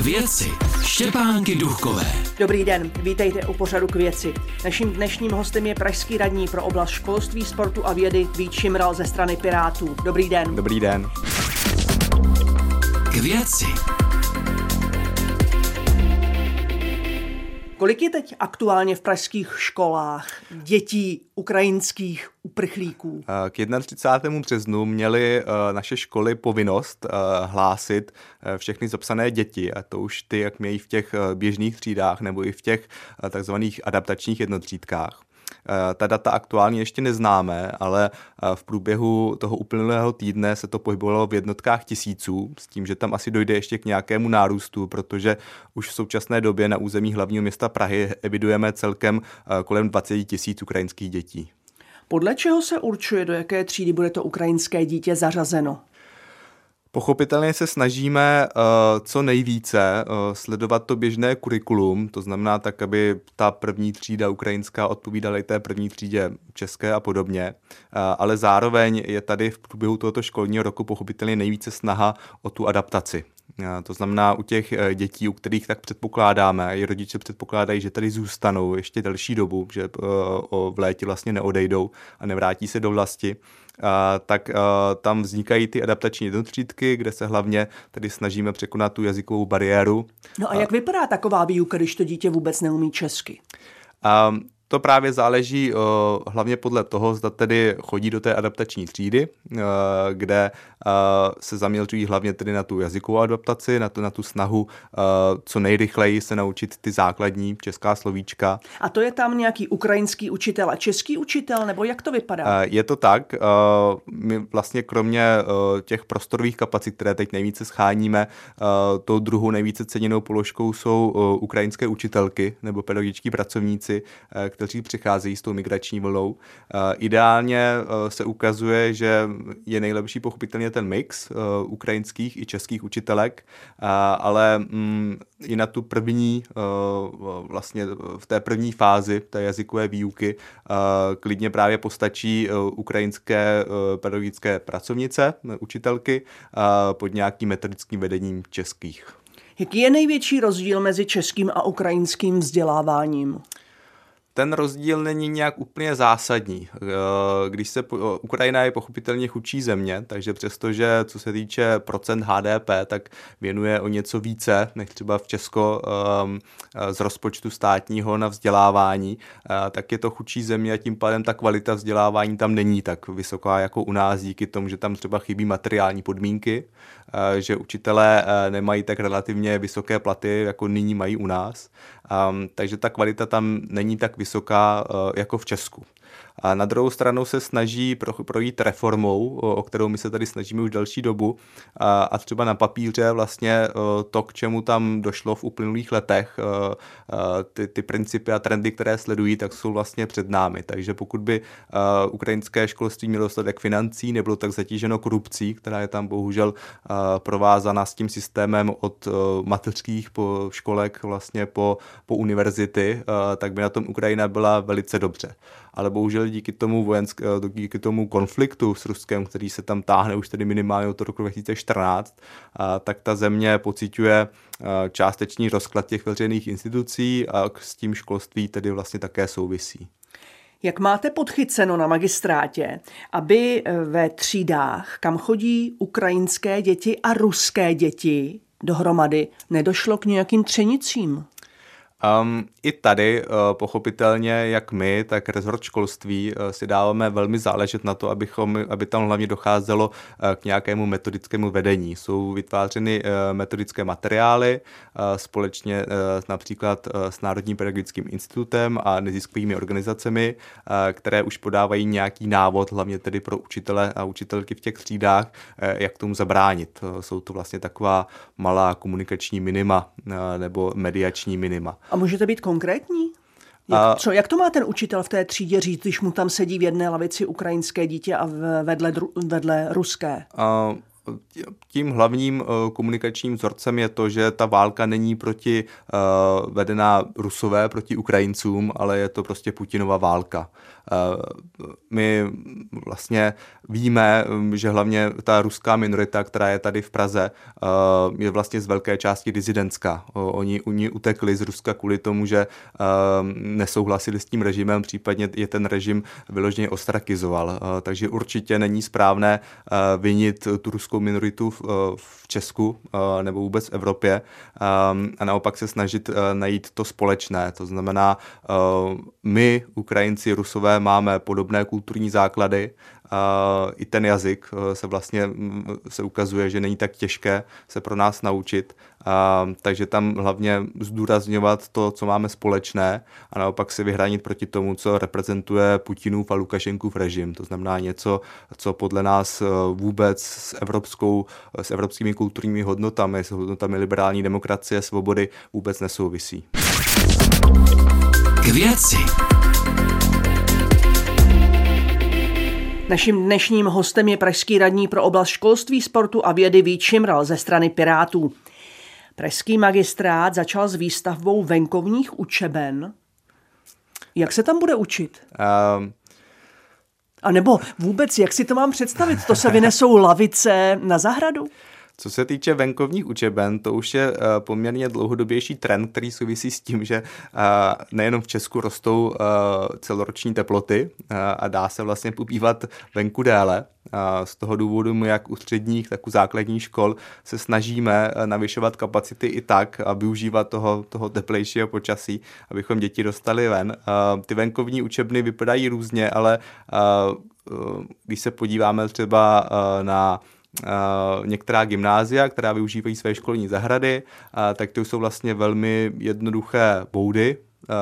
věci Štěpánky Duchové. Dobrý den, vítejte u pořadu k věci. Naším dnešním hostem je pražský radní pro oblast školství, sportu a vědy Vít Šimral ze strany Pirátů. Dobrý den. Dobrý den. K věci. Kolik je teď aktuálně v pražských školách dětí ukrajinských uprchlíků? K 31. březnu měly eh, naše školy povinnost eh, hlásit eh, všechny zapsané děti, a to už ty, jak mějí v těch běžných třídách nebo i v těch takzvaných adaptačních jednotřídkách. Eh, ta data aktuálně ještě neznáme, ale eh, v průběhu toho uplynulého týdne se to pohybovalo v jednotkách tisíců, s tím, že tam asi dojde ještě k nějakému nárůstu, protože už v současné době na území hlavního města Prahy evidujeme celkem eh, kolem 20 tisíc ukrajinských dětí. Podle čeho se určuje, do jaké třídy bude to ukrajinské dítě zařazeno? Pochopitelně se snažíme uh, co nejvíce uh, sledovat to běžné kurikulum, to znamená tak, aby ta první třída ukrajinská odpovídala i té první třídě české a podobně, uh, ale zároveň je tady v průběhu tohoto školního roku pochopitelně nejvíce snaha o tu adaptaci. To znamená u těch dětí, u kterých tak předpokládáme, i rodiče předpokládají, že tady zůstanou ještě delší dobu, že v létě vlastně neodejdou a nevrátí se do vlasti, tak tam vznikají ty adaptační jednotřídky, kde se hlavně tady snažíme překonat tu jazykovou bariéru. No a jak vypadá taková výuka, když to dítě vůbec neumí česky? Um, to právě záleží uh, hlavně podle toho, zda tedy chodí do té adaptační třídy, uh, kde uh, se zaměřují hlavně tedy na tu jazykovou adaptaci, na, to, na tu snahu uh, co nejrychleji se naučit ty základní česká slovíčka. A to je tam nějaký ukrajinský učitel a český učitel, nebo jak to vypadá? Uh, je to tak. Uh, my vlastně kromě uh, těch prostorových kapacit, které teď nejvíce scháníme, uh, tou druhou nejvíce ceněnou položkou jsou uh, ukrajinské učitelky nebo pedagogičtí pracovníci, uh, kteří přicházejí s tou migrační vlnou. Eh, ideálně eh, se ukazuje, že je nejlepší pochopitelně ten mix eh, ukrajinských i českých učitelek, ale mm, i na tu první, vlastně v té první fázi té jazykové výuky klidně právě postačí ukrajinské pedagogické pracovnice, učitelky pod nějakým metodickým vedením českých. Jaký je největší rozdíl mezi českým a ukrajinským vzděláváním? Ten rozdíl není nějak úplně zásadní. Eh, když se Ukrajina je pochopitelně chudší země, takže přestože co se týče procent HDP, tak věnuje o něco více než třeba v Česko ehm, z rozpočtu státního na vzdělávání, eh, tak je to chudší země a tím pádem ta kvalita vzdělávání tam není tak vysoká jako u nás díky tomu, že tam třeba chybí materiální podmínky, eh, že učitelé nemají tak relativně vysoké platy, jako nyní mají u nás. Um, takže ta kvalita tam není tak vysoká uh, jako v Česku. A na druhou stranu se snaží pro, projít reformou, o kterou my se tady snažíme už další dobu. A, a třeba na papíře vlastně to, k čemu tam došlo v uplynulých letech, ty, ty principy a trendy, které sledují, tak jsou vlastně před námi. Takže pokud by ukrajinské školství mělo dostatek financí, nebylo tak zatíženo korupcí, která je tam bohužel provázaná s tím systémem od mateřských po školek vlastně po, po univerzity, tak by na tom Ukrajina byla velice dobře ale bohužel díky tomu vojensk, eh, díky tomu konfliktu s Ruskem, který se tam táhne už tedy minimálně od roku 2014, tak ta země pociťuje eh, částečný rozklad těch veřejných institucí a s tím školství tedy vlastně také souvisí. Jak máte podchyceno na magistrátě, aby eh, ve třídách, kam chodí ukrajinské děti a ruské děti dohromady, nedošlo k nějakým třenicím? Um, I tady uh, pochopitelně, jak my, tak rezort školství uh, si dáváme velmi záležet na to, abychom, aby tam hlavně docházelo uh, k nějakému metodickému vedení. Jsou vytvářeny metodické materiály společně například s Národním pedagogickým institutem a neziskovými organizacemi, které už podávají nějaký návod, hlavně tedy pro učitele a učitelky v těch třídách, jak tomu zabránit. Jsou to vlastně taková malá komunikační minima nebo mediační minima. A můžete být konkrétní? Jak, co, jak to má ten učitel v té třídě říct, když mu tam sedí v jedné lavici ukrajinské dítě a vedle, vedle ruské? A tím hlavním uh, komunikačním vzorcem je to, že ta válka není proti uh, vedená Rusové proti Ukrajincům, ale je to prostě Putinova válka. My vlastně víme, že hlavně ta ruská minorita, která je tady v Praze, je vlastně z velké části dizidentská. Oni, oni utekli z Ruska kvůli tomu, že nesouhlasili s tím režimem, případně je ten režim vyloženě ostrakizoval. Takže určitě není správné vinit tu ruskou minoritu v Česku nebo vůbec v Evropě a naopak se snažit najít to společné. To znamená, my, Ukrajinci, Rusové, máme podobné kulturní základy, i ten jazyk e, se vlastně se ukazuje, že není tak těžké se pro nás naučit, takže tam hlavně zdůrazňovat to, co máme společné a naopak se vyhranit proti tomu, co reprezentuje Putinův a Lukašenkův režim. To znamená něco, co podle nás e, vůbec s, evropskou, s evropskými kulturními hodnotami, s hodnotami liberální demokracie, svobody vůbec nesouvisí. K věci. Naším dnešním hostem je pražský radní pro oblast školství, sportu a vědy Vít Šimral ze strany Pirátů. Pražský magistrát začal s výstavbou venkovních učeben. Jak se tam bude učit? Um... A nebo vůbec, jak si to mám představit? To se vynesou lavice na zahradu? Co se týče venkovních učeben, to už je uh, poměrně dlouhodobější trend, který souvisí s tím, že uh, nejenom v Česku rostou uh, celoroční teploty a dá se vlastně pobývat venku déle. Z toho důvodu my jak u středních, tak u základních škol se snažíme navyšovat kapacity i tak a využívat toho, toho teplejšího počasí, abychom děti dostali ven. Ty venkovní učebny vypadají různě, ale když se podíváme třeba na Uh, některá gymnázia, která využívají své školní zahrady, uh, tak to jsou vlastně velmi jednoduché boudy, uh,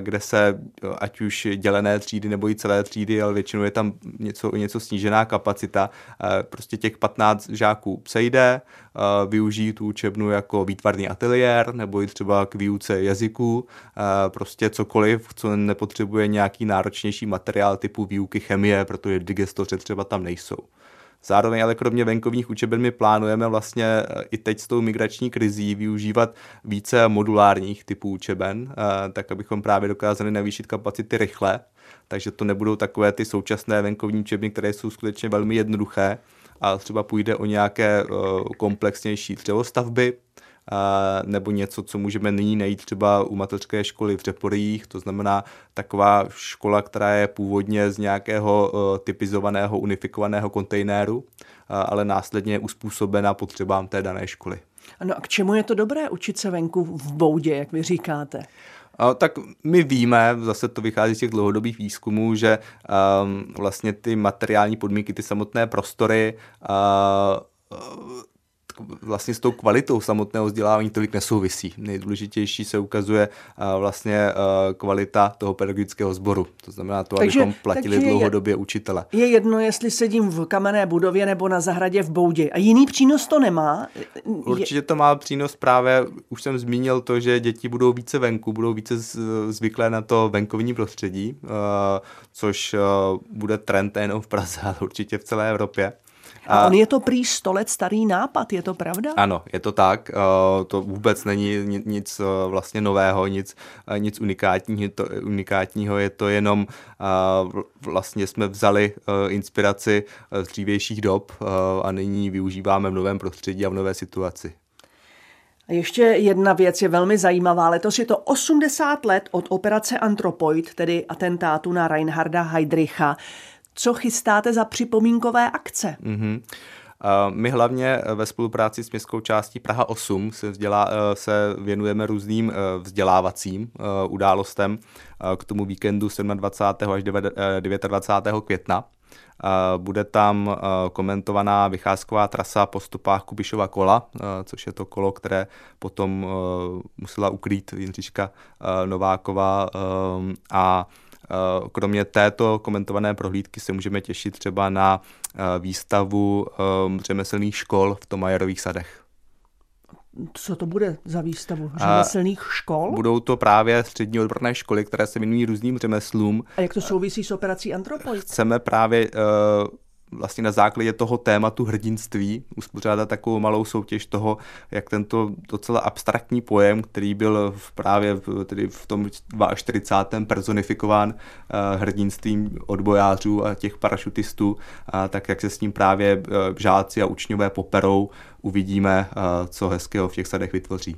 kde se ať už dělené třídy nebo i celé třídy, ale většinou je tam něco, něco snížená kapacita. Prostě těch 15 žáků sejde, využijí tu učebnu jako výtvarný ateliér nebo i třeba k výuce jazyků, prostě cokoliv, co nepotřebuje nějaký náročnější materiál typu výuky chemie, protože digestoře třeba tam nejsou. Zároveň ale kromě venkovních učeben my plánujeme vlastně eh, i teď s tou migrační krizí využívat více modulárních typů učeben, eh, tak abychom právě dokázali navýšit kapacity rychle, takže to nebudou takové ty současné venkovní učebny, které jsou skutečně velmi jednoduché, a třeba půjde o nějaké eh, komplexnější dřevostavby, nebo něco, co můžeme nyní najít třeba u mateřské školy v Řeporích, to znamená taková škola, která je původně z nějakého e, typizovaného, unifikovaného kontejneru, ale následně je uspůsobena potřebám té dané školy. Ano a k čemu je to dobré učit se venku v boudě, jak vy říkáte? A, tak my víme, zase to vychází z těch dlouhodobých výzkumů, že um, vlastně ty materiální podmínky, ty samotné prostory uh, vlastně s tou kvalitou samotného vzdělávání tolik nesouvisí. Nejdůležitější se ukazuje uh, vlastně uh, kvalita toho pedagogického sboru. To znamená to, takže, abychom platili takže dlouhodobě je, učitele. Je jedno, jestli sedím v kamenné budově nebo na zahradě v Boudě. A jiný přínos to nemá? Určitě to má přínos právě, už jsem zmínil to, že děti budou více venku, budou více zvyklé na to venkovní prostředí, uh, což bude trend nejen v Praze, ale určitě v celé Evropě. A on je to prý 100 let starý nápad, je to pravda? Ano, je to tak. Eh, to vůbec není nic eh, vlastně nového, nic, eh, nic unikátního, to, unikátního. Je to jenom vlastně jsme vzali inspiraci z dřívějších dob a nyní využíváme v novém prostředí a v nové situaci. A ještě jedna věc je velmi zajímavá. Letos je to 80 let od operace Antropoid, tedy atentátu na Reinharda Heydricha. Co chystáte za připomínkové akce? Mm-hmm. My hlavně ve spolupráci s městskou částí Praha 8 se, vzdělá, e, se věnujeme různým vzdělávacím událostem k tomu víkendu 27. až 29. května. Bude tam komentovaná vycházková trasa po stopách Kubišova kola, což je to kolo, které potom musela ukrýt Jindřiška Nováková a Eh, kromě této komentované prohlídky se můžeme těšit třeba na eh, výstavu eh, řemeslných škol v Tomajerových sadech. Co to bude za výstavu? Řemeslných škol? Budou to právě střední odborné školy, které se věnují různým řemeslům. A jak to souvisí s operací Antropoid? Chceme právě uh, vlastně na základě toho tématu hrdinství uspořádat takovou malou soutěž toho, jak tento docela abstraktní pojem, který byl v právě v, tedy v tom 42. personifikován uh, hrdinstvím odbojářů a těch parašutistů, tak jak se s ním právě uh, žáci a učňové poperou, uvidíme, uh, co hezkého v těch sadech vytvoří.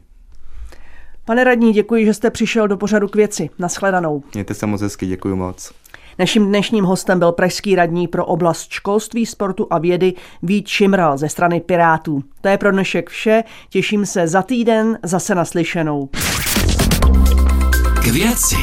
Pane radní, děkuji, že jste přišel do pořadu k věci. Naschledanou. Mějte se moc hezky, děkuji moc. Naším dnešním hostem byl pražský radní pro oblast školství, sportu a vědy Vít Šimral ze strany Pirátů. To je pro dnešek vše, těším se za týden zase naslyšenou. K věci.